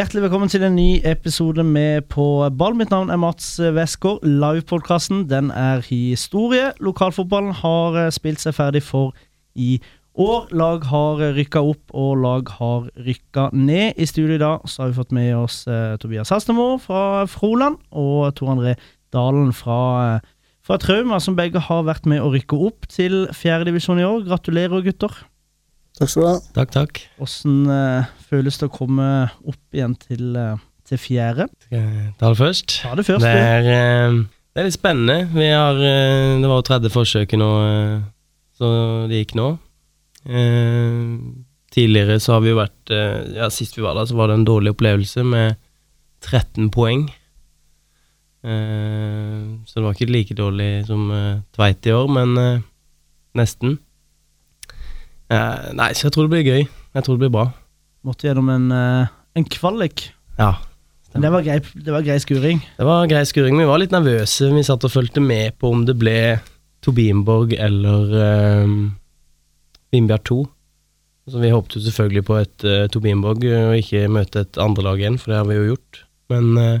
Hjertelig velkommen til en ny episode med På ball. Mitt navn er Mats Westgård. Livepodkasten er historie. Lokalfotballen har eh, spilt seg ferdig for i år. Lag har rykka opp, og lag har rykka ned. I studio i dag så har vi fått med oss eh, Tobias Hastemo fra Froland og Tor André Dalen fra, eh, fra Trauma, som begge har vært med å rykke opp til fjerdedivisjon i år. Gratulerer, gutter. Takk skal du ha. Takk, takk. Hvordan uh, føles det å komme opp igjen til, uh, til fjerde? Skal jeg ta det først? Ta det først, Det er, uh, det er litt spennende. Vi har, det var jo tredje forsøket nå, så det gikk nå. Eh, tidligere så har vi jo vært Ja, sist vi var der, så var det en dårlig opplevelse med 13 poeng. Eh, så det var ikke like dårlig som Tveit i år, men nesten. Eh, nei, så jeg tror det blir gøy. Jeg tror det blir bra. Måtte gjennom en, uh, en kvalik. Ja. Det var grei, det var grei skuring. Det var grei skuring, vi var litt nervøse. Vi satt og fulgte med på om det ble Tobinborg eller um, Vindbjart 2. Så vi håpet jo selvfølgelig på et uh, Tobienborg eh, og ikke møte et andrelag igjen, for det har vi jo gjort. Men uh,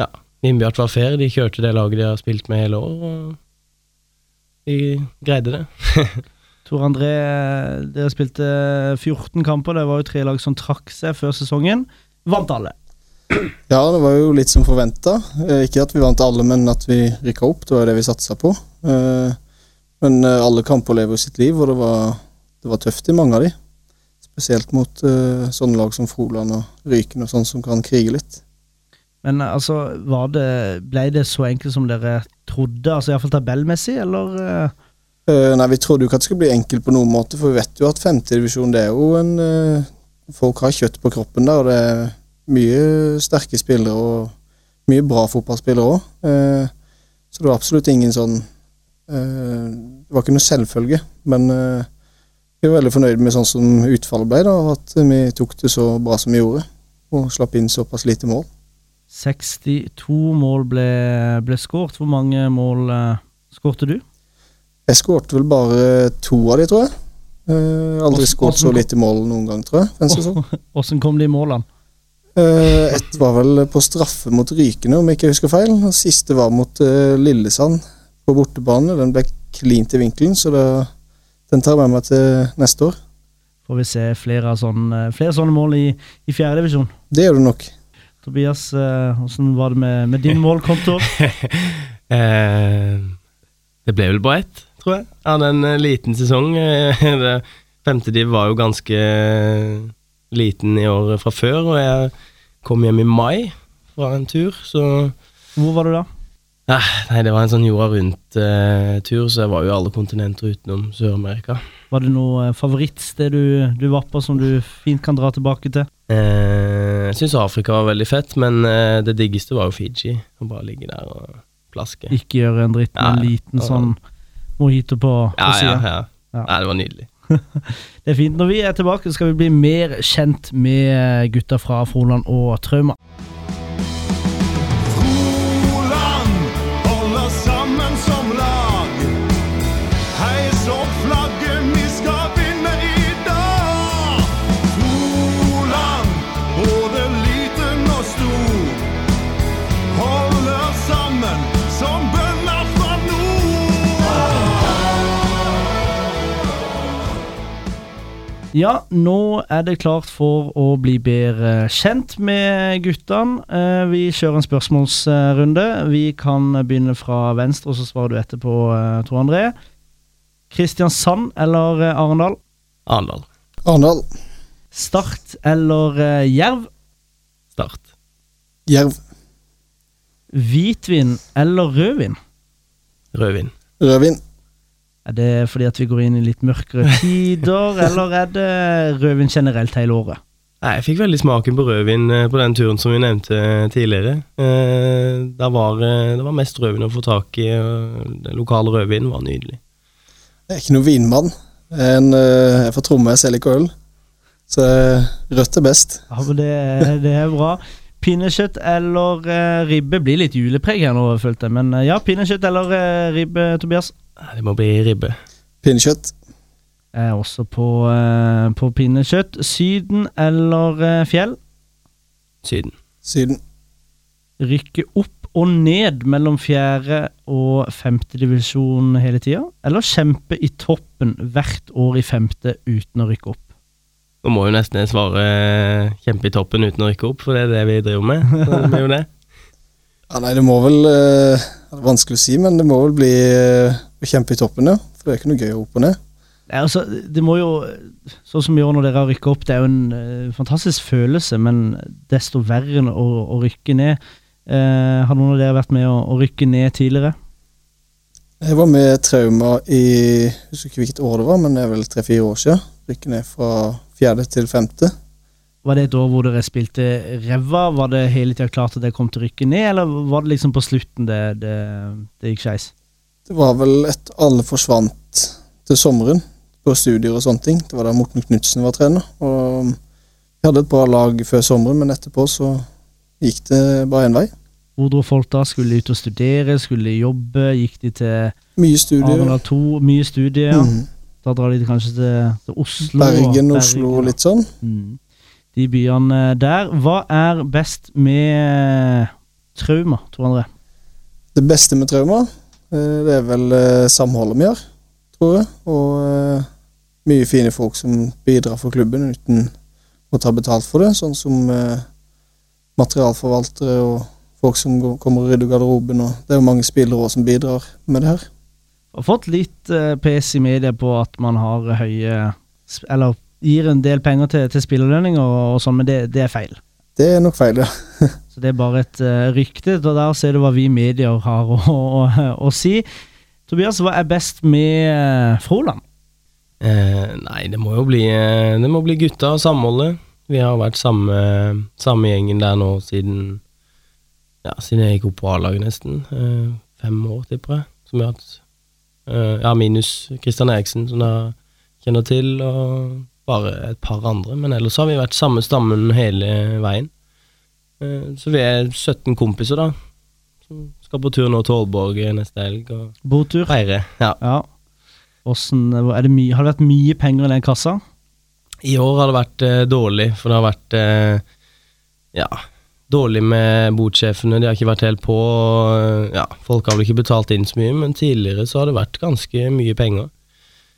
ja, Vindbjart var fair. De kjørte det laget de har spilt med hele år, og de greide det. Tor André, eh, dere spilte 14 kamper. Det var jo tre lag som trakk seg før sesongen. Vant alle. Ja, det var jo litt som forventa. Ikke at vi vant alle, men at vi rykka opp. Det var jo det vi satsa på. Eh, Men eh, alle kamper lever sitt liv, og det var, det var tøft i mange av de. Spesielt mot eh, sånne lag som Froland og Ryken og sånn som kan krige litt. Men eh, altså, var det, ble det så enkelt som dere trodde? Altså Iallfall tabellmessig, eller? Eh? Eh, Nei, vi trodde jo ikke at det skulle bli enkelt på noen måte, for vi vet jo at femtedivisjon er jo en uh, Folk har kjøtt på kroppen der, og det er mye sterke spillere og mye bra fotballspillere òg. Så det var absolutt ingen sånn eh, Det var ikke noe selvfølge, men eh, vi var veldig fornøyd med sånn som utfallet ble, da, og at vi tok det så bra som vi gjorde. Og slapp inn såpass lite mål. 62 mål ble, ble skåret. Hvor mange mål uh, skårte du? Jeg skårte vel bare to av de, tror jeg. Uh, aldri skåret så lite mål noen gang, tror jeg. Åssen kom de målene? Uh, Ett var vel på straffe mot Rykene, om jeg ikke husker feil. Og siste var mot uh, Lillesand på bortebane. Den ble klint i vinkelen, så det, den tar jeg med meg til neste år. Får vi se flere, sånne, flere sånne mål i, i fjerdedivisjon. Det gjør du nok. Tobias, åssen uh, var det med, med din målkonto? Eh, det ble vel bare ett, tror jeg. Jeg hadde en eh, liten sesong. eh, femte div var jo ganske eh, liten i år fra før, og jeg kom hjem i mai fra en tur, så Hvor var du da? eh, Nei, det var en sånn jorda rundt-tur, så jeg var jo alle kontinenter utenom Sør-Amerika. Var det noe eh, favorittsted du, du var på som du fint kan dra tilbake til? Eh, jeg syns Afrika var veldig fett, men eh, det diggeste var jo Fiji. Å bare ligge der og plaske. Ikke gjøre en dritt med en Ja, ja. liten sånn mojito på, på Ja, ja, sida. ja. Ja. Nei, det var nydelig. Det er fint. Når vi er tilbake, skal vi bli mer kjent med gutta fra Froland og Trauma. Ja, nå er det klart for å bli bedre kjent med guttene. Eh, Vi kjører en spørsmålsrunde. Vi kan begynne fra venstre, og så svarer du etterpå, eh, Tor André. Kristiansand eller eh, Arendal? Arendal. Arendal. Start eller Jerv? Start. Jerv. Hvitvin eller rødvin? Rødvin. Rødvin. Er det fordi at vi går inn i litt mørkere tider, eller er det rødvin generelt hele året? Nei, Jeg fikk veldig smaken på rødvin eh, på den turen som vi nevnte tidligere. Det var, eh, det var mest rødvin å få tak i, og den lokale rødvinen var nydelig. Jeg er ikke noen vinmann. En, eh, jeg er fra Tromme, jeg selger ikke øl. Så eh, rødt er best. Ja, men det, det er bra. Pinnekjøtt eller eh, ribbe blir litt julepreg her nå, følte jeg. Men eh, ja, pinnekjøtt eller eh, ribbe, Tobias? Det må bli ribbe. Pinnekjøtt. Jeg er også på, eh, på pinnekjøtt. Syden eller eh, fjell? Syden. Syden. Rykke opp og ned mellom fjerde og femte divisjon hele tida? Eller kjempe i toppen hvert år i femte uten å rykke opp? Nå må jo nesten jeg svare eh, kjempe i toppen uten å rykke opp, for det er det vi driver med. Så det blir jo det. Ja, nei, det må vel eh, Det er vanskelig å si, men det må vel bli eh, å kjempe i toppen, ja. For det er ikke noe gøy å opp og ned. Nei, altså, det må jo, sånn som vi gjør når dere har rykket opp, det er jo en uh, fantastisk følelse, men desto verre enn å, å rykke ned. Uh, har noen av dere vært med å, å rykke ned tidligere? Jeg var med Trauma i Jeg husker ikke hvilket år det var, men det er vel tre-fire år siden. Rykke ned fra fjerde til femte. Var det et år hvor dere spilte ræva? Var det hele tida klart at dere kom til å rykke ned, eller var det liksom på slutten det, det, det gikk skeis? Det var vel et alle forsvant til sommeren på studier og sånne ting. Det var da Morten Knutsen var trener. Og vi hadde et bra lag før sommeren, men etterpå så gikk det bare én vei. Hvor dro folk da? Skulle de ut og studere? Skulle de jobbe? Gikk de til Mye studier. Arendal 2? Mye studier? ja. Mhm. Da drar de kanskje til, til Oslo? Bergen, og- Oslo litt sånn. Mm. De byene der. Hva er best med trauma, tror André? Det beste med trauma, eh, det er vel eh, samholdet vi har, tror jeg. Og eh, mye fine folk som bidrar for klubben uten å ta betalt for det. Sånn som eh, materialforvaltere og folk som kommer og rydder garderoben. Og det er jo mange spillere også som bidrar med det her. Har fått litt uh, pes i media på at man har høye Eller gir en del penger til, til spillerlønninger og, og sånn, men det, det er feil. Det er nok feil, ja. Så det er bare et uh, rykte. Og der ser du hva vi medier har å, å, å si. Tobias, hva er best med uh, Froland? Eh, nei, det må jo bli, det må bli gutta og samholdet. Vi har vært samme, samme gjengen der nå siden Ja, siden jeg gikk opp på A-laget, nesten. Eh, fem år, tipper jeg. Som vi har hatt Ja, minus Kristian Eriksen, som jeg kjenner til, og bare et par andre. Men ellers har vi vært samme stammen hele veien. Eh, så vi er 17 kompiser, da. Som skal på tur nå til Aalborg neste helg og Botur? feire. Ja. Ja. Hvordan, er har det vært mye penger i den kassa? I år har det vært eh, dårlig, for det har vært eh, ja, dårlig med botsjefene. De har ikke vært helt på. og, ja, folk har vel ikke betalt inn så mye, men tidligere så har det vært ganske mye penger.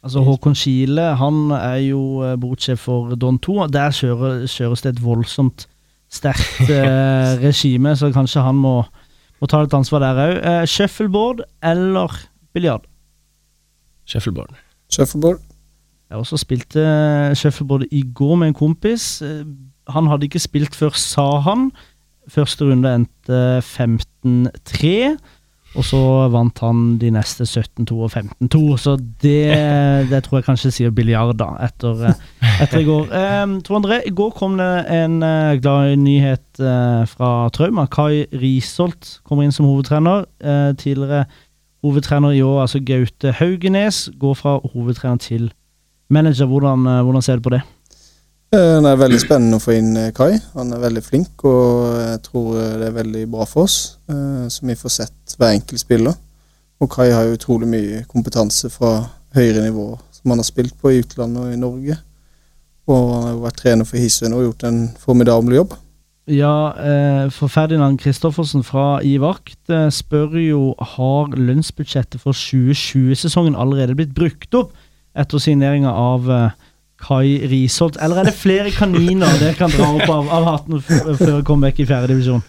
Altså Håkon Kile han er jo eh, botsjef for Don 2. Der kjører, kjøres det et voldsomt sterkt eh, regime, så kanskje han må, må ta litt ansvar der òg. Eh, shuffleboard eller biljard? Shuffleboard. Shuffleboard. Jeg også spilte eh, shuffleboard i går med en kompis. Eh, Han hadde ikke spilt før, sa han. Første runde endte 15-3. Og så vant han de neste 17-2 og 15-2, så det, det tror jeg kanskje sier biljard, da, etter, eh, etter i går. Um, Tor André, i går kom det en uh, glad nyhet uh, fra Trauma. Kai Risholt kommer inn som hovedtrener. Uh, tidligere hovedtrener i år, altså Gaute Haugenes, går fra hovedtrener til manager. Hvordan, hvordan ser du på det? Eh, Det er veldig spennende å få inn eh, Kai. Han er veldig flink, og jeg tror eh, det er veldig bra for oss. eh, Så vi får sett hver enkelt spiller. Og Kai har jo utrolig mye kompetanse fra høyere nivå som han har spilt på i utlandet og i Norge. Og han har jo vært trener for Hisøy og gjort en formidabel jobb. Ja, eh, for Ferdinand Kristoffersen fra Ivakt eh, spør jo har lønnsbudsjettet for 2020-sesongen allerede blitt brukt opp etter signeringa av eh, Kai Risholt, eller er det flere kaniner dere kan dra opp av, av hatten før comeback i fjerde divisjon?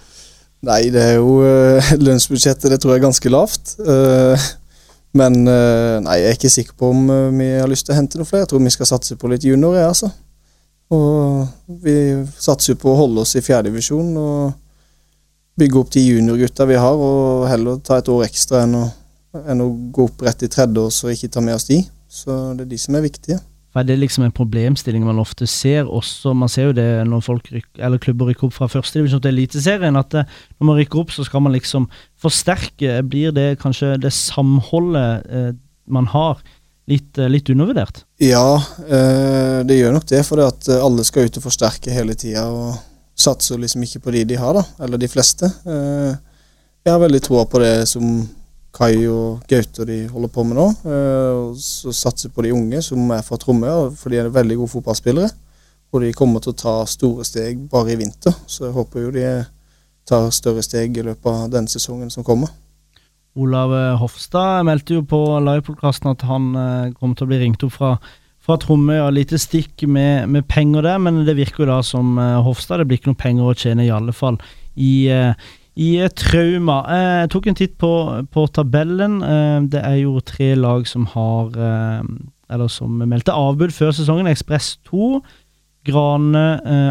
Nei, det er jo eh, lønnsbudsjettet, det tror jeg er ganske lavt. Eh, men eh, nei, jeg er ikke sikker på om vi har lyst til å hente noe flere. Jeg tror vi skal satse på litt juniorer, altså. Og vi satser på å holde oss i fjerdedivisjon. Og bygge opp de juniorgutta vi har, og heller ta et år ekstra enn å, enn å gå opp rett i tredje år og ikke ta med oss de. Så det er de som er viktige. For er liksom en problemstilling man ofte ser også, man ser jo det når folk rykker, eller klubber rykker opp fra førstedivisjon til Eliteserien, at eh, når man rykker opp, så skal man liksom forsterke. Blir det kanskje det samholdet eh, man har, litt, eh, litt undervurdert? Ja, eh, det gjør nok det, for det at alle skal ut og forsterke hele tida. Og satser liksom ikke på de de har, da. Eller de fleste. Eh, jeg har veldig troa på det som Kai og Gaute de holder på med nå. Eh, og så satser på de unge som er fra Tromøya, for de er veldig gode fotballspillere. Og de kommer til å ta store steg bare i vinter, så jeg håper jo de tar større steg i løpet av denne sesongen som kommer. Olav Hofstad meldte jo på livepodkasten at han kom kommer til å bli ringt opp fra, fra Tromøya. Lite stikk med, med, penger der, men det virker jo da som eh, Hofstad. Det blir ikke noe penger å tjene i alle fall i, i Trauma. Eh, jeg tok en titt på, på tabellen. Eh, det er jo tre lag som har eh, Eller som meldte avbud før sesongen. Ekspress 2, Grane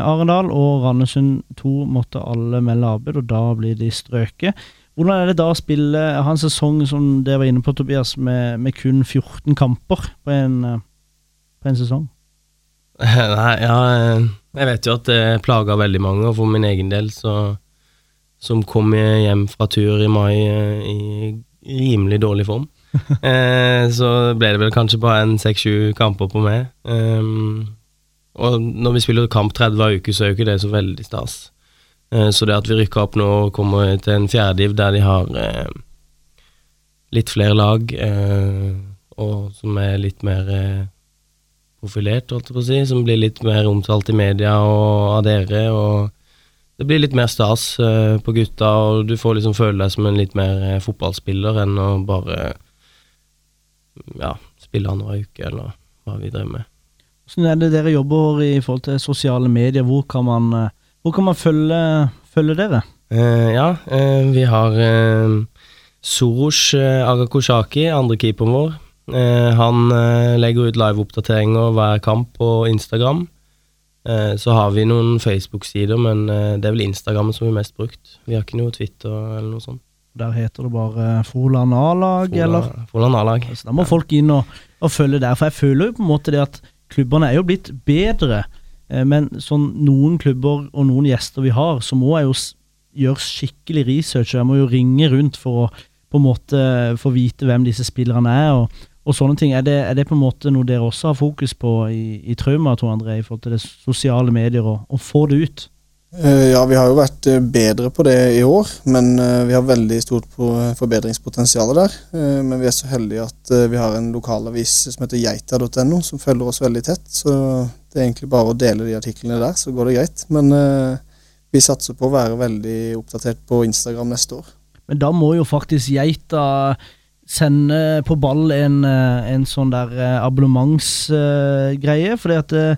Arendal og Randesund 2 måtte alle melde avbud, og da blir de strøket. Hvordan er det da å spille ha en sesong som det var inne på, Tobias, med, med kun 14 kamper på en, på en sesong? Nei, ja Jeg vet jo at det plager veldig mange, og for min egen del så som kom hjem fra tur i mai eh, i rimelig dårlig form. eh, så ble det vel kanskje bare en seks-sju kamper på meg. Um, og når vi spiller kamp 30 hver uke, så er jo ikke det så veldig stas. Eh, så det at vi rykker opp nå og kommer til en fjerdediv der de har eh, litt flere lag, eh, og som er litt mer eh, profilert, holdt jeg på å si, som blir litt mer omtalt i media og av dere. og det blir litt mer stas uh, på gutta, og du får liksom føle deg som en litt mer uh, fotballspiller enn å bare ja, spille annenhver uke, eller hva vi driver med. Hvordan er det dere jobber i forhold til sosiale medier? Hvor kan man, uh, hvor kan man følge, følge dere? ja, vi har Soros Agakoshaki, andre keeperen vår. han legger ut live-oppdateringer hver kamp på Instagram. Eh, så har vi noen Facebook-sider, men eh, det er vel Instagram som er mest brukt. Vi har ikke noe Twitter eller noe sånt. Der heter det bare Froland A-lag, eller? Froland A-lag. Så da må ja. folk inn og, og, følge der. For jeg føler jo på en måte det at klubbene er jo blitt bedre. Eh, men sånn noen klubber og noen gjester vi har, så må jeg jo gjøre skikkelig research. Og jeg må jo ringe rundt for å på en måte få vite hvem disse spillerne er. og og sånne ting. Er det, er det, på en måte noe dere også har fokus på i, i Trauma, Tor André, i forhold til det sosiale medier, og, og få det ut? Uh, ja, vi har jo vært uh, bedre på det i år, men uh, vi har veldig stort forbedringspotensial der. men vi er så heldige at vi har en lokalavis som heter geita.no, som følger oss veldig tett. Så det er egentlig bare å dele de artiklene der, så går det greit. Men vi satser på å være veldig oppdatert på Instagram neste år. Men da må jo faktisk geita sende på ball en, eh, en sånn der eh, abonnementsgreie. Uh, fordi at uh,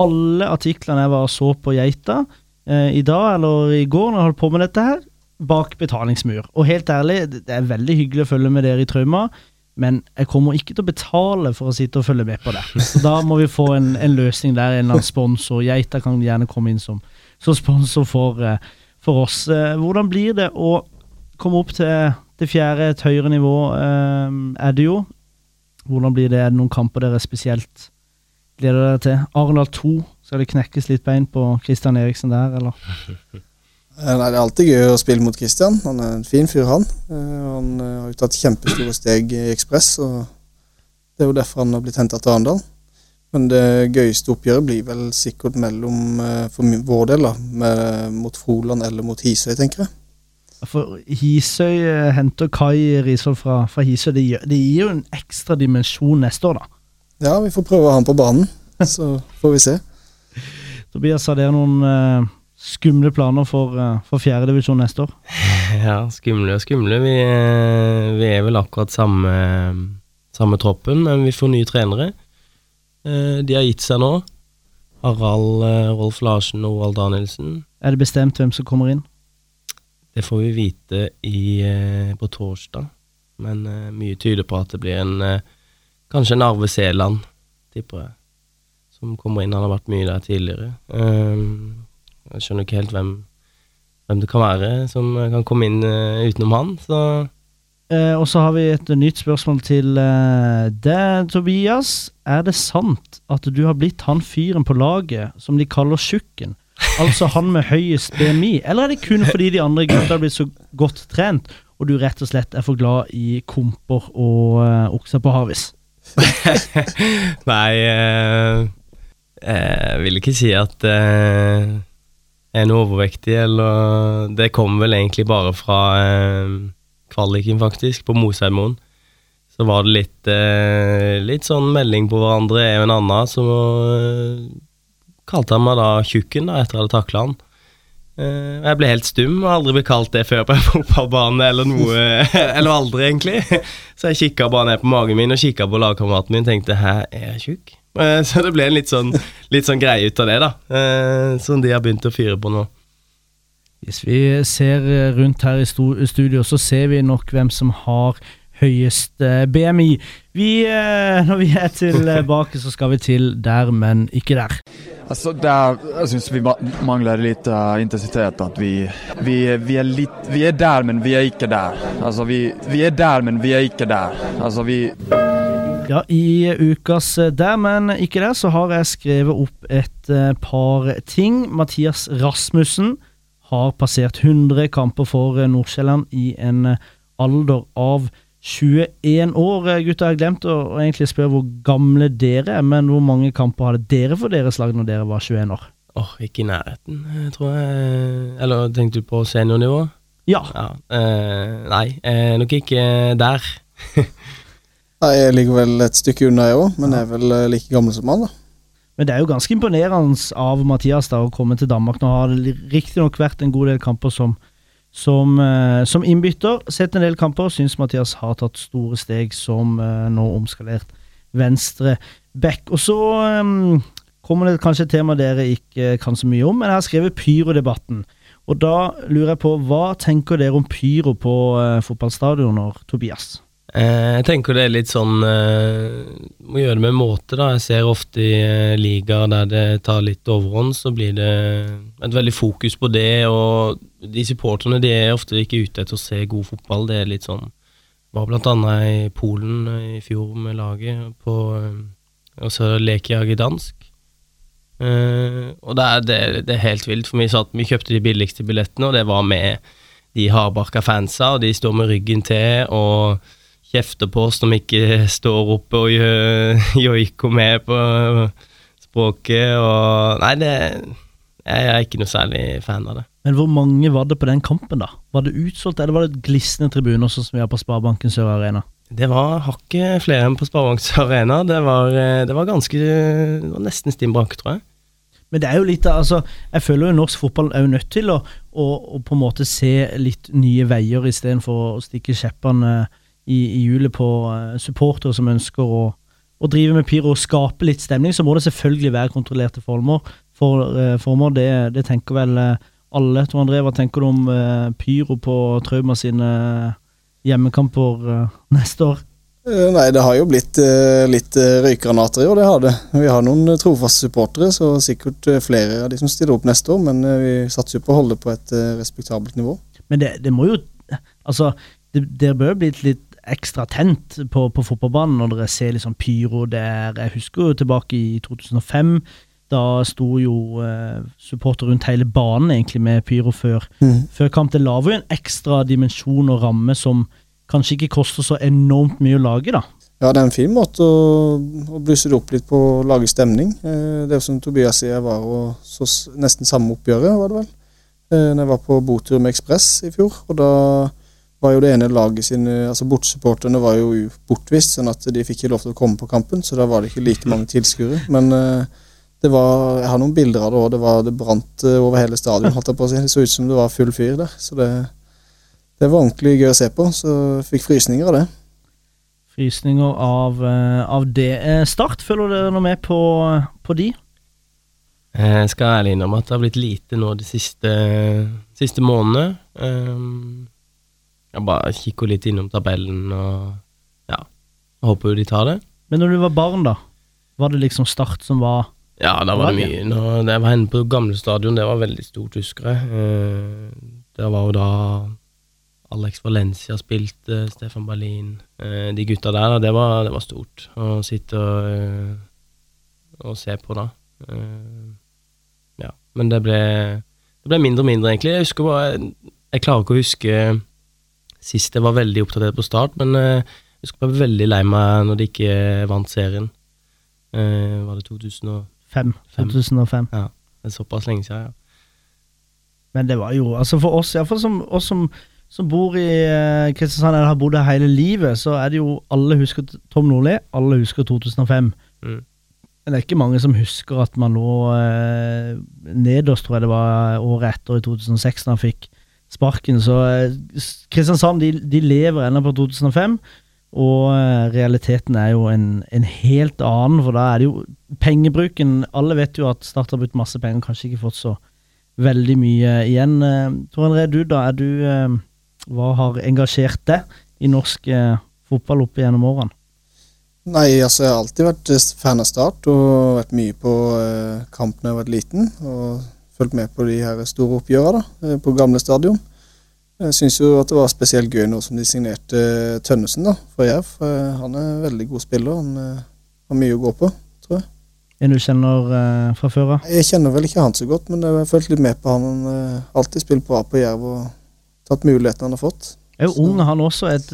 alle artiklene jeg var så på Geita i dag eller i går, når jeg holdt på med dette her, bak betalingsmur. Og helt ærlig, det er veldig hyggelig å følge med dere i Trauma, men jeg kommer ikke til å betale for å sitte og følge med på det. Så da må vi få en, en løsning der, en eller annen sponsor. Geita kan gjerne komme inn som, som sponsor for, for oss. hvordan blir det å komme opp til det fjerde, et høyere nivå, eh, er det jo. Hvordan blir det? Er det noen kamper dere spesielt gleder dere til? Arendal 2, skal det knekkes litt bein på Christian Eriksen der, eller? Eh, nei, Det er alltid gøy å spille mot Christian. Han er en fin fyr, han. Eh, han har jo tatt kjempestore steg i Ekspress, og det er jo derfor han har blitt henta til Arendal. Men det gøyeste oppgjøret blir vel sikkert mellom, for vår del, da, med, mot Froland eller mot Hisøy, tenker jeg. For Hisøy eh, henter Kai Risholm fra, fra Hisøy. Det gir, det gir, jo en ekstra dimensjon neste år, da. Ja, vi får prøve han på banen, så får vi se. Tobias, har dere noen uh, skumle planer for, uh, for fjerdedivisjon neste år? Ja, skumle og skumle. Vi, uh, vi er vel akkurat samme, samme, troppen, men vi får nye trenere. Uh, de har gitt seg nå. Harald Rolf Larsen og Oal Danielsen. Er det bestemt hvem som kommer inn? Det får vi vite i, eh, på torsdag, men uh, mye tyder på at det blir en uh, Kanskje en Arve Seland, tipper jeg, som kommer inn. Han har vært mye der tidligere. Um, jeg skjønner ikke helt hvem, hvem det kan være som kan komme inn eh, utenom han. Så Eh, og så har vi et nytt spørsmål til eh, deg, Tobias. Er det sant at du har blitt han fyren på laget som de kaller tjukken? Altså han med høyest BMI? Eller er det kun fordi de andre gutta har blitt så godt trent, og du rett og slett er for glad i komper og uh, okser på havis? Nei, eh, jeg vil ikke si at eh, jeg er noe overvektig, eller Det kommer vel egentlig bare fra eh, kvaliken, faktisk, på Mosheimoen. Så var det litt, eh, litt sånn melding på hverandre, jeg og en annen, som eh, kalte han meg da Tjukken, da, etter jeg hadde takla han. Eh, jeg ble helt stum, og aldri blitt kalt det før på en fotballbane eller noe. eller aldri, egentlig. Så jeg kikka bare ned på magen min og kikka på lagkameraten min og tenkte 'hæ, er jeg tjukk?' Eh, Så det ble en litt sånn, litt sånn greie ut av det, da. eh, Som de har begynt å fyre på nå. Hvis vi ser rundt her i studio, så ser vi nok hvem som har høyest eh, BMI. Vi, eh, når vi er tilbake, så skal vi til der, men ikke der. Altså, der, jeg syns vi mangler litt uh, intensitet. At vi, vi, vi, er litt, vi er der, men vi er ikke der. Altså, vi, vi er der, men vi er ikke der. Altså, vi Ja, I ukas eh, Der, men ikke der, så har jeg skrevet opp et eh, par ting. Mathias Rasmussen har passert 100 kamper for eh, Nordsjælland i en eh, alder av 21 år. gutter, Gutta, jeg har glemt å, å egentlig spørre hvor gamle dere er, men hvor mange kamper hadde dere for deres lag når dere var 21 år? Åh, ikke i nærheten, eh, tror jeg. Eller tenkte du på seniornivå? Ja. Ja. Eh, nei, eh, nok ikke der. Nei, Jeg ligger vel et stykke unna, jeg òg, men jeg er vel eh, like gammel som han. da. Men det er jo ganske imponerende av Mathias da å komme til Danmark. Nå har det riktignok vært en god del kamper som, som, eh, som innbytter. Sett en del kamper. Syns Mathias har tatt store steg som eh, nå omskalert venstre back. Og så um, kommer det kanskje et tema dere ikke kan så mye om, men jeg har skrevet pyrodebatten. Og da lurer jeg på, hva tenker dere om pyro på uh, fotballstadioner, Tobias? Eh, jeg tenker det er litt sånn eh, Må gjøre det med måte, da. Jeg ser ofte i eh, ligaer der det tar litt overhånd, så blir det et veldig fokus på det, og de supporterne de er ofte ikke ute etter å se god fotball. Det er litt sånn Var blant annet i Polen i fjor med laget, på Og så leker jeg dansk. Eh, og det er, det, det er helt vilt, for vi, satt, vi kjøpte de billigste billettene, og det var med de hardbarka fansa, og de står med ryggen til og kjefter på oss når vi ikke står oppe og joiko med på språket og Nei, det Jeg er ikke noe særlig fan av det. Men hvor mange var det på den kampen, da? Var det utsolgt, eller var det glisne tribuner, sånn som vi har på Sparebanken Sør Arena? Det var hakket flere enn på Sparebanks Arena. Det var, eh, det var ganske Det var nesten stinn brakke, tror jeg. Men det er jo litt altså, jeg føler jo norsk fotball er jo nødt til å, å, å på en måte se litt nye veier, istedenfor å stikke kjeppene i, i hjulet på eh, supportere som ønsker å, å drive med pyro og skape litt stemning. Så må det selvfølgelig være kontrollerte former. For, eh, former det, det tenker vel eh, alle. Tor André, hva tenker du om pyro på Trauma sine hjemmekamper neste år? Nei, det har jo blitt litt røykgranater i år, det har det. Vi har noen trofaste supportere, så sikkert flere av de som stiller opp neste år, men vi satser jo på å holde det på et respektabelt nivå. Men det, det må jo Altså, det, det bør bli litt ekstra tent på, på fotballbanen når dere ser liksom pyro der. Jeg husker jo tilbake i 2005. Da sto jo eh, supporter rundt hele banen egentlig med pyro før, før kamp. Det lager jo en ekstra dimensjon og ramme som kanskje ikke koster så enormt mye å lage, da. Ja, det er en fin måte å, å blusse det opp litt på å lage stemning. Eh, Det er som Tobias sier, jeg var og så nesten samme oppgjøret, var det vel. Eh, Når jeg var på botur med Ekspress i fjor, og da var jo det ene laget sine Altså bortsupporterne var jo bortvist, sånn at de fikk ikke lov til å komme på kampen, så da var det ikke like mange tilskuere. Men eh, det var Jeg har noen bilder av det òg. Det, var- det brant eh, over hele stadion, holdt jeg på å si. Det så ut som det var full fyr der. Så det, det var ordentlig gøy å se på. Så jeg fikk frysninger av det. Frysninger av, eh, av det. Eh, Start, følger dere noe med på, på de? Jeg skal ærlig innrømme at det har blitt lite nå de siste, siste månedene. Um, jeg bare kikker litt innom tabellen og ja, håper jo de tar det. Men når du var barn, da? Var det liksom Start som var Ja, da var det mye. Når jeg var henne på gamle stadion, det var veldig stort, husker jeg. Eh, Det var jo da Alex Valencia spilte, Stefan Berlin eh, De gutta der, det var, det var stort å sitte og, eh, og se på da. Ja. Men det ble, det ble mindre og mindre, egentlig. Jeg husker bare Jeg klarer ikke å huske sist jeg var veldig oppdatert på Start, men eh, jeg jeg var veldig lei meg når de ikke vant serien. Eh, var det 2005? 2005. Ja, Det er såpass lenge siden, ja. Men det var jo Altså for oss, iallfall som oss som, som bor i eh, Kristiansand eller har bodd her hele livet, så er det jo Alle husker Tom Nordli, alle husker 2005. Mm. Men det er ikke mange som husker at man lå eh, nederst, tror jeg det var året etter, i 2006, da han fikk sparken. Så eh, Kristiansand de, de lever ennå på 2005, og eh, realiteten er jo en, en helt annen, for da er det jo pengebruken Alle vet jo at Start har brukt masse penger, kanskje ikke fått så veldig mye igjen. Eh, Tor André, du da, er du Hva har engasjert deg i norsk fotball opp gjennom årene? Nei, altså jeg har alltid vært fan av Start og vært mye på kamp da jeg var liten. Og fulgt med på de her store oppgjørene eh, på gamle stadion. Jeg syns jo at det var spesielt gøy nå som de signerte eh, Tønnesen da, for Jerv. Eh, Han er en veldig god spiller. Han har mye å gå på. tror jeg. En du kjenner fra før av? Jeg kjenner vel ikke han så godt, men jeg har fulgt litt med på han. Han har alltid spilt bra på Jerv og tatt mulighetene han har fått. Er jo ung, han også, et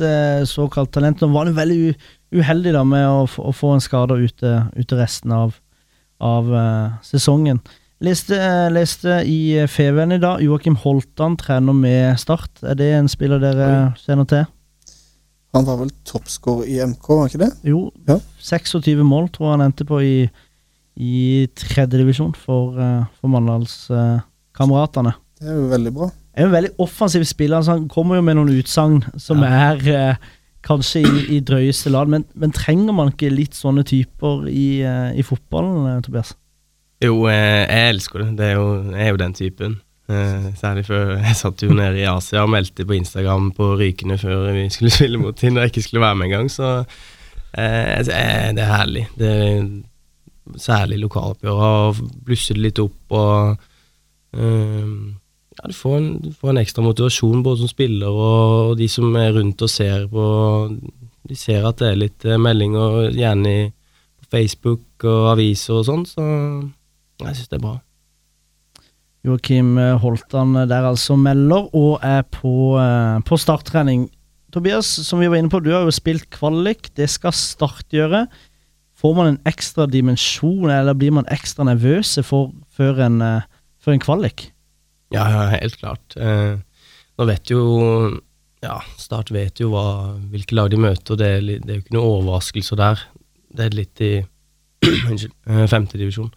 såkalt talent. Nå var han veldig uheldig da med å, få- en skade ute, ute resten av, av sesongen. Leste, eh, leste i eh, Feven i dag, Joakim Holtan trener med Start. Er det en spiller dere kjenner til? Han var vel toppscorer i MK, var ikke det? Jo, Ja. 26 mål tror jeg han endte på i, i tredjedivisjon for, uh, for Mandalskameratene. Det er jo veldig bra. er en veldig offensiv spiller. Altså han kommer jo med noen utsagn som er uh, kanskje i, i drøyeste lad, men, men trenger man ikke litt sånne typer i, uh, i fotballen, eh, Tobias? Jo, eh, jeg elsker det. det er jo, jeg er jo den typen. Eh, særlig før jeg satt jo nede i Asia og meldte på Instagram på Rykende før vi skulle spille mot dem, og jeg ikke skulle være med engang. Så eh, det er herlig. Det er særlig lokaloppgjør. Og blusse det litt opp og ja, du får, en, du får en ekstra motivasjon både som spiller og, de som er rundt og ser på. De ser at det er litt meldinger, gjerne på Facebook og aviser og sånn, så jeg syns det er bra. Joakim eh, Holtan eh, der altså melder, og er på, eh, på starttrening. Tobias, som vi var inne på, du har jo spilt kvalik. Det skal Start gjøre. Får man en ekstra dimensjon, eller blir man ekstra nervøse for, før, en, før en kvalik? Ja, ja, helt klart. Eh, nå vet jo Ja, Start vet jo hva, hvilke lag de møter, og det er, det er jo ikke noen overraskelser der. Det er litt i Femtedivisjon.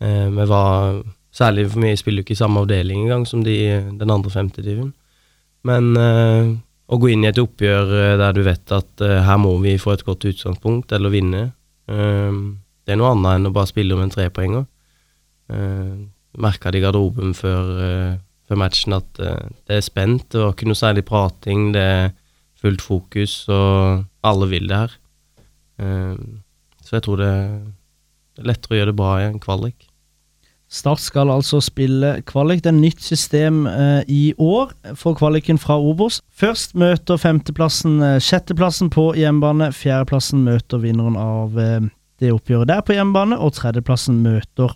Eh, vi var Særlig for vi spiller jo ikke i samme avdeling engang som de, den andre femtedivisjonen. Men eh, å gå inn i et oppgjør eh, der du vet at eh, her må vi få et godt utgangspunkt eller vinne, eh, det er noe annet enn å bare spille om en trepoenger. Merka det i garderoben før, eh, før matchen at eh, det er spent. Det var ikke noe særlig prating, det er fullt fokus, og alle vil det her. Eh, så jeg tror det er lettere å gjøre det bra i en kvalik. Start skal altså spille kvalik. Det er nytt system eh, i år for kvaliken fra Obos. Først møter femteplassen eh, sjetteplassen på hjemmebane. Fjerdeplassen møter vinneren av eh, det oppgjøret der på hjemmebane, og tredjeplassen møter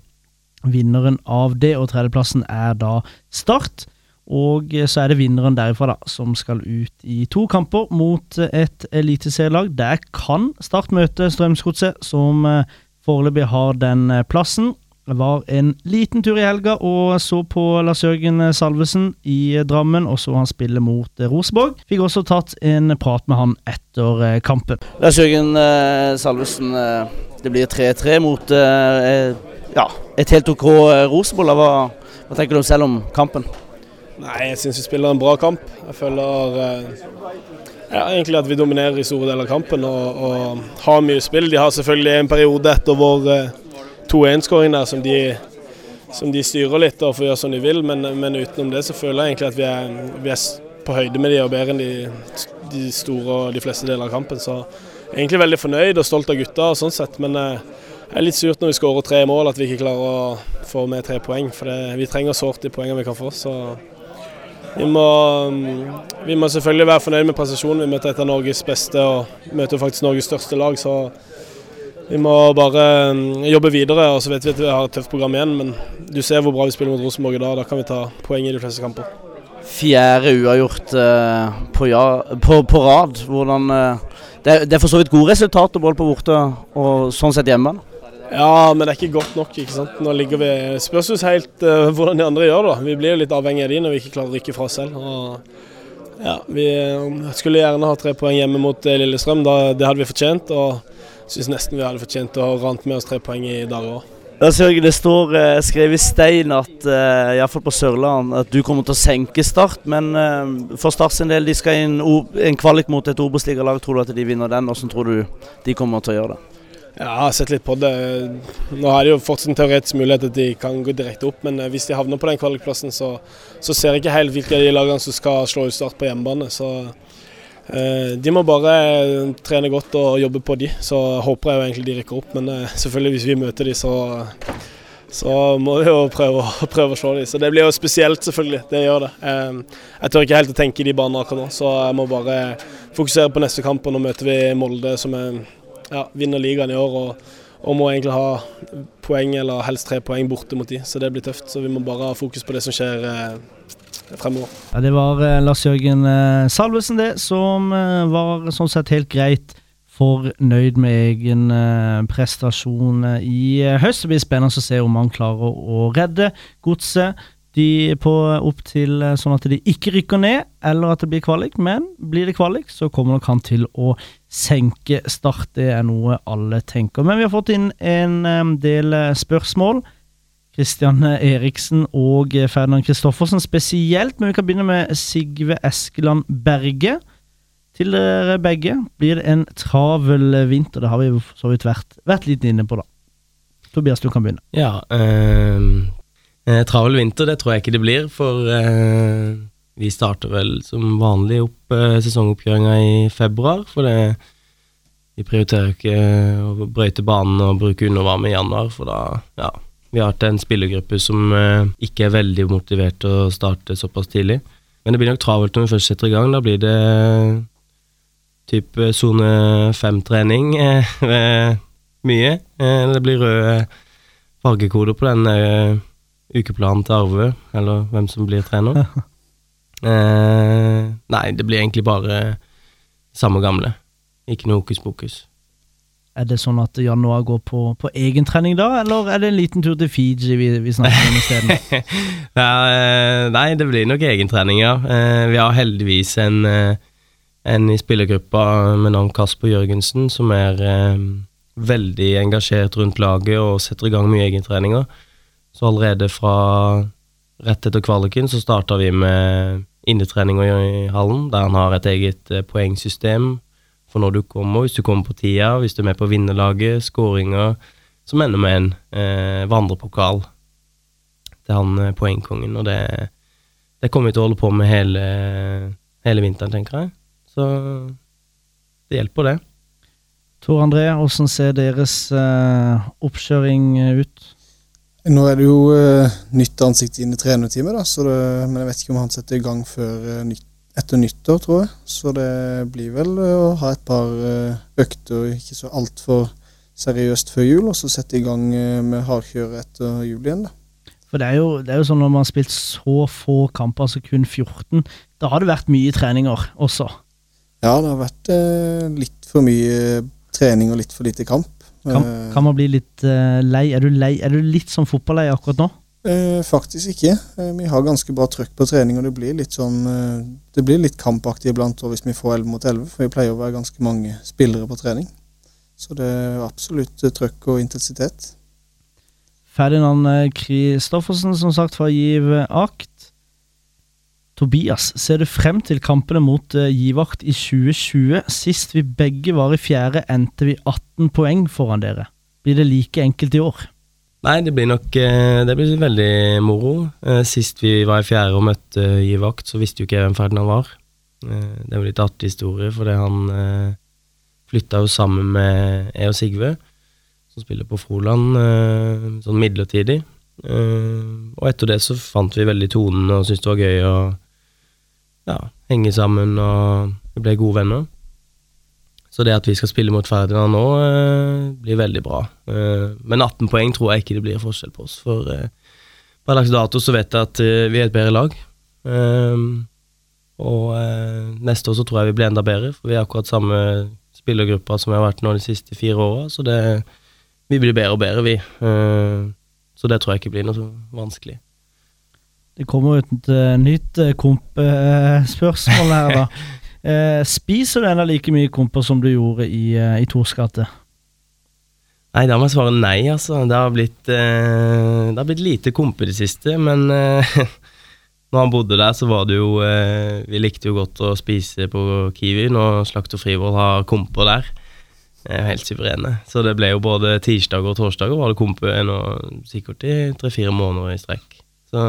vinneren av det, og tredjeplassen er da Start. Og eh, så er det vinneren derifra da, som skal ut i to kamper mot eh, et eliteserielag. Der kan Start møte Strømsgodset, som eh, foreløpig har den plassen. Jeg var en liten tur i helga og så på Lars Jørgen Salvesen i eh, Drammen, og så han spille mot Roseborg. Rosenborg. Fikk også tatt en prat med han etter eh, kampen. Lars Jørgen Salvesen, det blir 3-3 mot ja, et helt OK Rosenborg. Hva, hva tenker du selv om kampen? Nei, jeg syns vi spiller en bra kamp. Jeg føler eh, ja, egentlig at vi dominerer i store deler av kampen og, og har mye spill. De har selvfølgelig en periode etter vår eh, 2-1-skåring der som de, som de styrer litt og får gjøre som de vil, men, men utenom det så føler jeg egentlig at vi er, vi er på høyde med de og bedre enn de, de store og de fleste deler av kampen. Så jeg er egentlig veldig fornøyd og stolt av gutta og sånn sett, men eh, det er litt surt når vi skårer tre mål at vi ikke klarer å få med tre poeng. For det, vi trenger sårt de poengene vi kan få. så vi må, vi må selvfølgelig være fornøyd med prestasjonen. Vi møter et av Norges beste og møter faktisk Norges største lag. så vi må bare mm, jobbe videre, og så vet vi at vi har et tøft program igjen. Men du ser hvor bra vi spiller mot Rosenborg i dag. Da kan vi ta poeng i de fleste kamper. Fjerde uavgjort eh, på, ja, på, på, rad. Hvordan, eh, det, det, er for så vidt gode resultater både på borte og sånn sett hjemme? Ja, men det er ikke godt nok. ikke sant? Nå ligger vi, Spørs oss helt uh, hvordan de andre gjør det. Vi blir jo litt avhengig av de når vi ikke klarer å rykke fra selv. Og, ja, Vi skulle gjerne ha tre poeng hjemme mot Lillestrøm. Da, det hadde vi fortjent. og syns nesten vi hadde fortjent å rant med oss tre poeng i dag òg. Det står uh, skrevet i stein at eh, iallfall på Sørland, at du kommer til å senke Start. Men uh, for Start sin del, de skal inn en kvalik mot et Obos-ligalag. Tror du at de vinner den? Hvordan tror du de kommer til å gjøre det? Ja, jeg har sett litt på det. Nå har de jo fortsatt en teoretisk mulighet at de kan gå direkte opp, men hvis de havner på den kvalikplassen, så, så ser jeg ikke helt hvilke av de lagene som skal slå ut Start på hjemmebane. Så Eh, de må bare trene godt og jobbe på de, så håper jeg jo egentlig de rykker opp. Men eh, selvfølgelig hvis vi møter de, så, så må vi jo prøve, prøve, å slå de. Så det blir jo spesielt, selvfølgelig. Det gjør det. Eh, jeg tør ikke helt å tenke i de banene akkurat nå, så jeg må bare fokusere på neste kamp. Og nå møter vi Molde, som er, ja, vinner ligaen i år. og og må egentlig ha poeng, eller helst tre poeng borte mot de, så det blir tøft. Så vi må bare ha fokus på det som skjer fremover. Ja, det var uh, Lars Jørgen uh, Salvesen, det, som var sånn sett helt greit fornøyd med egen prestasjon i høst. Det blir spennende å se om han klarer å redde godset de på opp til sånn at de ikke rykker ned, eller at det blir kvalik. Men blir det kvalik, så kommer nok han til å senke Start. Det er noe alle tenker. Men vi har fått inn en del spørsmål. Kristian Eriksen og Ferdinand Kristoffersen spesielt. Men vi kan begynne med Sigve Eskeland Berge. Til dere begge. Blir det en travel vinter? Det har vi så vidt vært, vært litt inne på, da. Tobias, du kan begynne. Ja, øh, travel vinter, det tror jeg ikke det blir. For eh, vi starter vel som vanlig opp eh, sesongoppkjøringa i februar. For det, vi prioriterer ikke å brøyte banen og bruke undervarme i januar, for da, ja vi har hatt en spillergruppe som eh, ikke er veldig motivert til å starte såpass tidlig. Men det blir nok travelt når vi først setter i gang. Da blir det type sone fem-trening eh, mye. Eh, det blir røde fargekoder på den eh, ukeplanen til Arve, eller hvem som blir trener. eh, nei, det blir egentlig bare samme gamle. Ikke noe hokus pokus. Er det sånn at januar går på, på egentrening da, eller er det en liten tur til Fiji vi, vi snakker om isteden? ja, nei, det blir nok egentrening, ja. Eh, vi har heldigvis en, eh, en i spillergruppa med navn Kasper Jørgensen som er veldig engasjert rundt laget og setter i gang mye egentreninger. Så allerede fra rett etter kvaliken så starta vi med innetreninga i hallen, der han har et eget poengsystem for når du kommer, hvis du kommer på tida, hvis du er med på vinnerlaget, skåringer som ender med en eh, vandrepokal til han eh, poengkongen. Og det, det kommer vi til å holde på med hele, hele vinteren, tenker jeg. Så det hjelper, det. Tor André, hvordan ser deres eh, oppkjøring ut? Nå er det jo uh, nytt ansikt inn i trenerteamet, men jeg vet ikke om han setter i gang før uh, nytt etter nyttår, tror jeg. Så det blir vel uh, å ha et par økter ikke så altfor seriøst før jul, og så sette i gang med hardkjøret etter jul igjen. da. For det er, jo, det er, jo, sånn når man har spilt så få kamper, altså kun 14, da har det vært mye treninger også? Ja, det har vært litt for mye trening og litt for lite kamp. Kan, kan man bli litt uh, lei? Er du lei? Er du litt sånn fotballei akkurat nå? Eh, faktisk ikke. Eh, vi har ganske bra trøkk på trening, og det blir litt sånn eh, Det blir litt kampaktig iblant hvis vi får 11 mot 11, for vi pleier å være ganske mange spillere på trening. Så det er absolutt eh, trøkk og intensitet. Ferdinand Kristoffersen, som sagt, fra Giv Akt. Tobias, ser du frem til kampene mot uh, Givakt i 2020? Sist vi begge var i fjerde, endte vi 18 poeng foran dere. Blir det like enkelt i år? Nei, det blir nok eh, Det blir veldig moro. Eh, sist vi var i fjerde og møtte Givakt, så visste jo ikke jeg hvem Ferdinand var. Det er jo litt artig historie, fordi han flytta jo sammen med jeg og Sigve, som spiller på Froland, sånn midlertidig. Og etter det så fant vi veldig tonen og syntes det var gøy å, ja, henge sammen, og ble gode venner. Så det at vi skal spille mot Ferdinand nå, eh, blir veldig bra. Eh, men 18 poeng tror jeg ikke det blir forskjell på oss, for eh, per dags dato så vet jeg at eh, vi er et bedre lag. Eh, og eh, neste år så tror jeg vi blir enda bedre, for vi er akkurat samme spillergruppa som vi har vært nå de siste fire åra, så det, vi blir bedre og bedre, vi. Eh, så det tror jeg ikke blir noe så vanskelig. Det kommer jo et eh, nytt uh, kompespørsmål her, da. Eh, spiser du ennå like mye komper som du gjorde i, i Tors gate? Nei, da må jeg svare nei, altså. Det har blitt, eh, det har blitt lite kompe i det siste, men eh, når han bodde der, så var det jo eh, Vi likte jo godt å spise på Kiwi når Slakter Frivold har komper der. Er helt suverene. Så det ble jo både tirsdag og torsdag var det kompe nå sikkert i tre-fire måneder i strekk. Så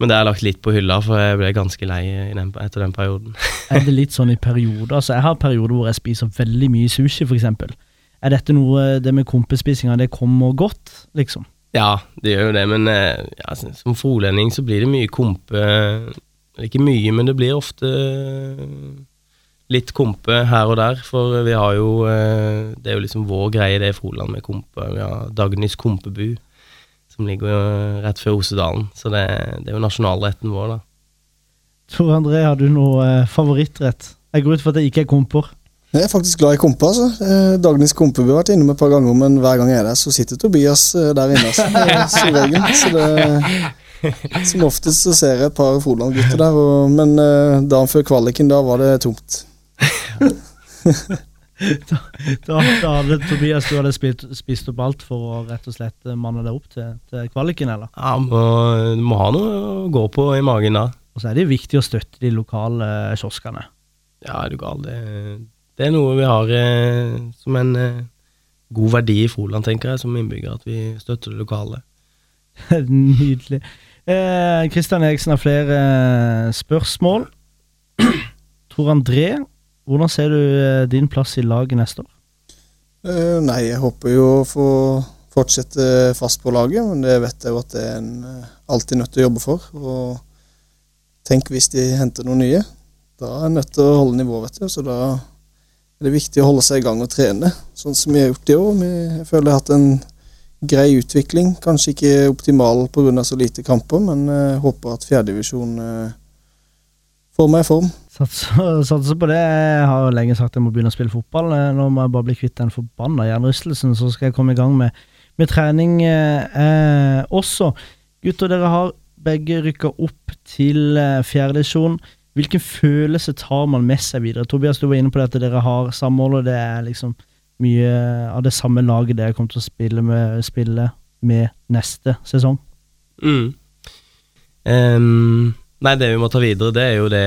men det har jeg lagt litt på hylla, for jeg ble ganske lei i den, etter den perioden. Er det litt sånn i perioder? Altså, jeg har perioder hvor jeg spiser veldig mye sushi, eksempel. Er dette noe det med kompespisinga, det kommer godt, liksom? Ja, det gjør jo det, men eh, ja, som frolending så blir det mye kompe Ikke mye, men det blir ofte litt kompe her og der, for vi har jo eh, Det er jo liksom vår greie, det er Froland med kompe. Vi har Dagnis kompebu, som ligger jo rett før Osedalen. Så det, det er jo nasjonalretten vår, da. Tor André, har du noe eh, favorittrett? Jeg går ut for at det ikke er komper. Jeg er faktisk glad i kompe. altså. Eh, Dagens kompe har vært innom et par ganger, men hver gang jeg er der, så sitter Tobias eh, der inne. Altså, eh, som. Så det, som oftest så ser jeg et par Froland-gutter der, og, men eh, dagen før kvaliken, da var det tomt. Da, da, da hadde Tobias du hadde spist, spist opp alt for å rett og slett manne deg opp til, til kvaliken, eller? Ja, må, Du må ha noe å gå på i magen da. Og så er det viktig å støtte de lokale kioskene. Ja, er du gal. Det, det er noe vi har eh, som en eh, god verdi i Froland, tenker jeg, som innbygger, at vi støtter det lokale. Nydelig. Kristian Eriksen har flere eh, spørsmål. Tor André, hvordan ser du eh, din plass i laget neste år? Uh, nei, jeg håper jo å få fortsette fast på laget, men det vet jeg jo at det er en eh, alltid nødt til å jobbe for. Og tenk hvis de henter noen nye. Da er en nødt til å holde nivået, vet du. Så da er det viktig å holde seg i gang og trene, sånn som vi har gjort i år. Jeg føler jeg har hatt en grei utvikling. Kanskje ikke optimal pga. så lite kamper, men jeg håper at fjerdedivisjon får meg i form. Satser, satser på det. Jeg har jo lenge sagt jeg må begynne å spille fotball. Eh, Nå må jeg bare bli kvitt den forbanna hjernerystelsen, så skal jeg komme i gang med, med trening eh, eh, også. Gutter, dere har begge rykka opp til eh, fjerdedivisjon. Hvilken følelse tar man med seg videre? Tobias, du var inne på det at dere har samhold, og det er liksom mye av det samme laget dere kommer til å spille med, spille med neste sesong. Mm. Um, nei, det vi må ta videre, det er jo det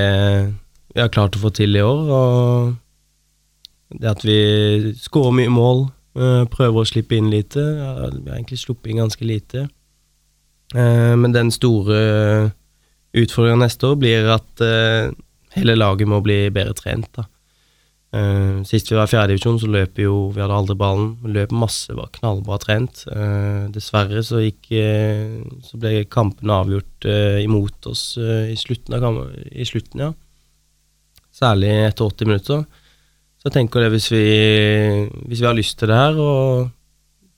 vi har klart å få til i år. Og det at vi skårer mye mål, eh, prøver å slippe inn lite. Vi har egentlig sluppet inn ganske lite. Eh, Men den store utfordringen neste år blir at eh, hele laget må bli bedre trent. da. Uh, Sist vi var i fjerdedivisjon, så løp vi jo Vi hadde aldri ballen. Løp masse, var knallbra trent. Uh, Dessverre så gikk uh, Så ble kampen avgjort imot oss i slutten av kampen. I slutten, ja. Særlig etter 80 minutter. Så jeg tenker det hvis vi, hvis vi har lyst til det her og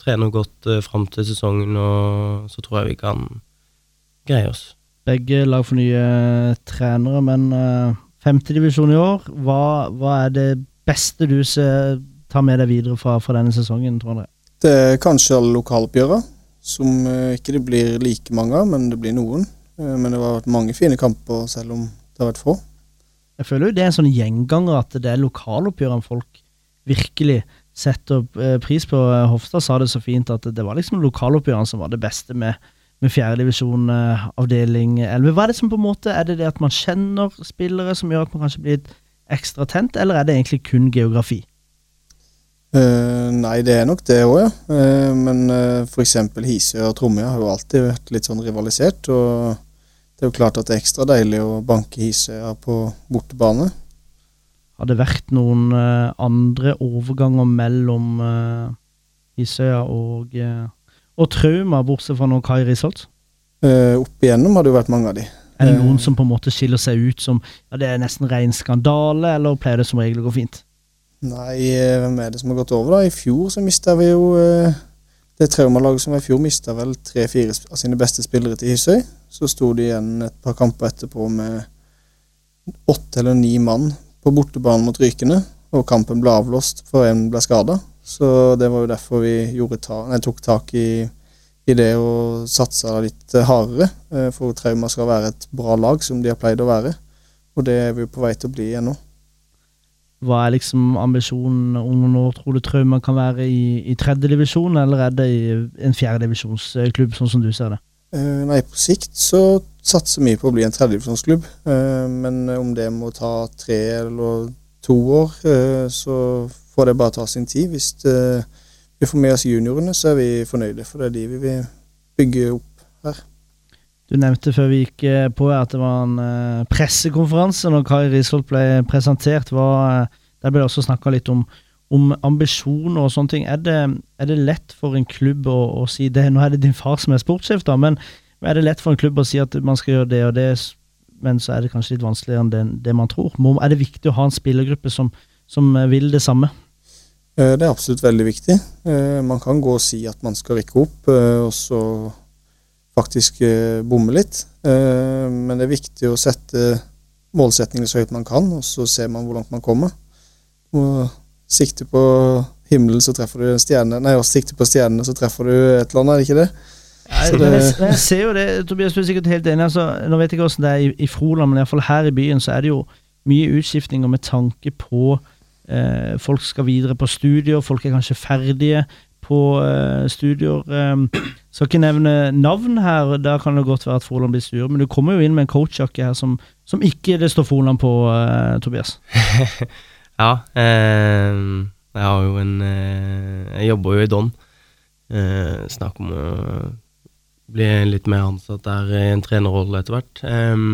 trener godt eh, fram til sesongen, og, så tror jeg vi kan greie oss. Begge lag får nye eh, trenere, men uh, femtedivisjon i år, hva, hva er det beste du ser, tar med deg videre fra, fra denne sesongen, tror André? Det er kanskje alle lokaloppgjørene, som eh, ikke det blir like mange av, men det blir noen. Eh, Men det har vært mange fine kamper, selv om det har vært få. Jeg føler jo det er en sånn gjenganger at det er lokaloppgjørene folk virkelig setter eh, pris på. Hofstad sa det så fint at det var liksom lokaloppgjørene som var det beste med, med fjerdedivisjon, eh, avdeling 11. Hva er det som på en måte, er det det at man kjenner spillere som gjør at man kanskje blir litt ekstra tent, eller er det egentlig kun geografi? Uh, nei, det er nok det òg, ja. Uh, men uh, f.eks. Hisøy og Tromøya har jo alltid vært litt sånn rivalisert. Og det er jo klart at det er ekstra deilig å banke Hisøya på bortebane. Har det vært noen uh, andre overganger mellom uh, Hisøya og, uh, og Trauma, bortsett fra når Kai Risholt? Uh, opp igjennom har det jo vært mange av de. Er det Eh. noen som på en måte skiller seg ut som ja, det er nesten ren skandale, eller pleier det som regel å gå fint? Nei, eh, hvem er det som har gått over, da? I fjor så mista vi jo eh, Det traumalaget som i fjor, mista vel tre-fire av sine beste spillere til Hisøy. Så sto de igjen et par kamper etterpå med åtte eller ni mann på bortebanen mot Rykene, og kampen ble avlåst for en ble skada. Så det var jo derfor vi ta, nei, tok tak i, i det og satsa litt hardere. eh, For Trauma skal være et bra lag, som de har pleid å være. Og det er vi på vei til å bli igjen nå. Hva er liksom ambisjonen om noen år? Tror du Trauma kan være i, i tredjedivisjon, eller er det i en fjerdedivisjonsklubb, sånn som du ser det? Uh, nei, på sikt så satser vi på å bli en tredjedivisjonsklubb. Uh, men om det må ta tre eller to år, uh, så får det bare ta sin tid. Hvis eh, vi får med oss juniorene, så er vi fornøyde, for det er de vi vil bygge opp her. Du nevnte før vi gikk eh, på at det var en eh, pressekonferanse når Kai Risholt ble presentert. Var, eh, der ble det også snakka litt om, om ambisjoner og sånne ting. Er det, er det lett for en klubb å, å si det? Nå er det din far som er sportssjef, da, men er det lett for en klubb å si at man skal gjøre det og det, men så er det kanskje litt vanskeligere enn det, det man tror? Er det viktig å ha en spillergruppe som, som vil det samme? Det er absolutt veldig viktig. Man kan gå og si at man skal rykke opp, og så faktisk eh, bomme litt. Eh, Men det er viktig å sette målsettingene så høyt man kan, og så ser man hvor langt man kommer. Og sikte på himmelen, så treffer du en stjerne. Nei, og sikte på stjernene, så treffer du et eller annet, er det ikke det? Nei, Men jeg, men jeg ser jo det, Tobias, du er sikkert helt enig. Altså, nå vet jeg ikke hvordan det er i, i Froland, men i hvert fall her i byen så er det jo mye utskiftninger med tanke på eh, Folk skal videre på studier, folk er kanskje ferdige på eh, studier. Eh, skal ikke nevne navn her, da kan det godt være at Froland blir sur, men du kommer jo inn med en coachjakke her som, som ikke det står Froland på, eh, Tobias. Ja, eh, jeg har jo en eh, Jeg jobber jo i Don. Eh, snakk om å bli litt mer ansatt der i en trenerrolle etter hvert. Eh,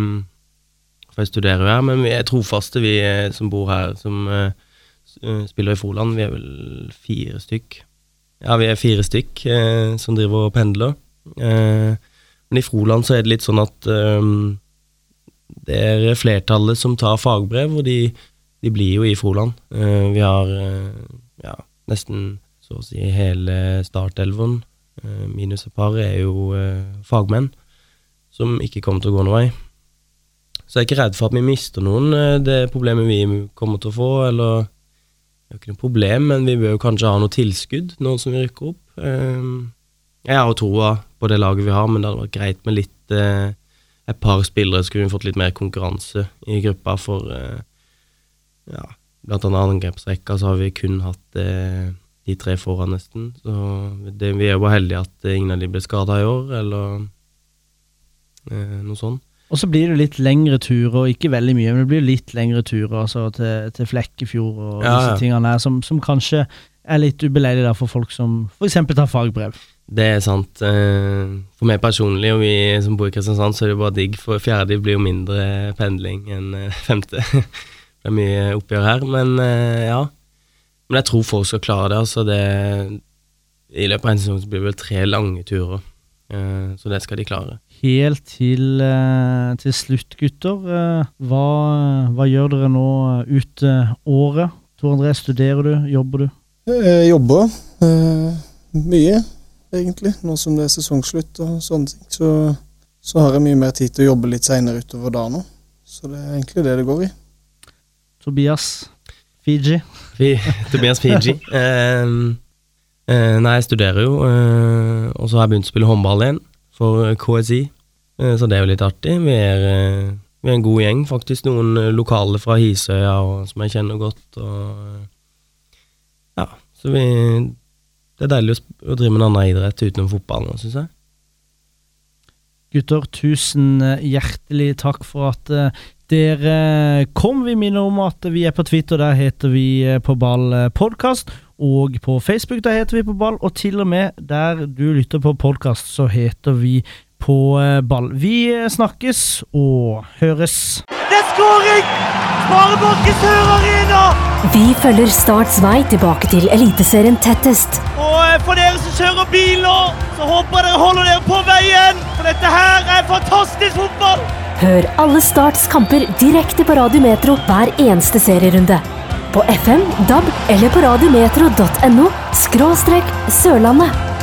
for jeg studerer jo her, men vi er trofaste, vi eh, som bor her, som spiller i Froland. Vi er vel fire stykk. Ja, vi er fire stykk eh, som driver og pendler. Eh, men i Froland så er det litt sånn at eh, det er flertallet som tar fagbrev, og de de blir jo i Froland. Eh, vi har eh, ja, nesten så å si hele startelven, uh, minus et par, er jo eh, fagmenn som ikke kommer til å gå noen vei. Så jeg er ikke redd for at vi mister noen. eh, det problemet vi kommer til å få, eller Det er jo ikke noe problem, men vi bør jo kanskje ha noe tilskudd nå som vi rykker opp. Eh, jeg har jo troa på det laget vi har, men det hadde vært greit med litt eh, et par spillere Skulle vi fått litt mer konkurranse i gruppa for eh, ja, blant annet angrepsrekka så har vi kun hatt eh, de tre foran nesten. Så det, vi er jo bare heldige at ingen av de ble skada i år, eller noe sånt. Og så blir det litt lengre turer, ikke veldig mye, men det blir litt lengre turer altså til, til Flekkefjord og Ja, disse tingene her, som, som kanskje er litt ubeleilig for folk som f.eks. tar fagbrev. Det er sant. Eh, for meg personlig, og vi som bor i Kristiansand, så er det bare digg, for fjerde blir jo mindre pendling enn eh, femte. det er mye oppgjør her, men eh, ja. Men jeg tror folk skal klare det. altså det I løpet av en sesong blir det vel tre lange turer, så det skal de klare. Helt til, eh, til slutt, gutter. eh, hva, hva gjør dere nå eh, ut året? Tor André, studerer du? Jobber du? Jeg jobber eh, mye, egentlig, nå som det er sesongslutt og sånne ting. Så, så har jeg mye mer tid til å jobbe litt seinere utover dagen nå. Så det er egentlig det det går i. Tobias? Fiji? Fi, Tobias Fiji. Eh, nei, jeg studerer jo, eh, og så har jeg begynt å spille håndball igjen for KSI, eh, så det er jo litt artig. Vi er, eh, vi er en god gjeng, faktisk. Noen eh, lokale fra Hisøya og, som jeg kjenner godt. Og, eh, ja, så vi Det er deilig å, drive med en annen idrett utenom fotballen, syns jeg. Gutter, tusen eh, hjertelig takk for at eh, dere kom. Vi minner om at vi er på Twitter, der heter vi eh, På ball eh, podcast. Og på Facebook, der heter vi På ball. Og til og med der du lytter på podkast, så heter vi På eh, ball. Vi eh, snakkes og høres. Det er skåring! Sparebanken Sør Arena! Vi følger Starts vei tilbake til Eliteserien tettest. Og eh, for dere som kjører bil nå, så håper jeg dere holder dere på veien. For dette her er fantastisk fotball! Hør alle Starts kamper direkte på Radio Metro hver eneste serierunde. På FM, DAB eller på radiometro.no skråstrek Sørlandet.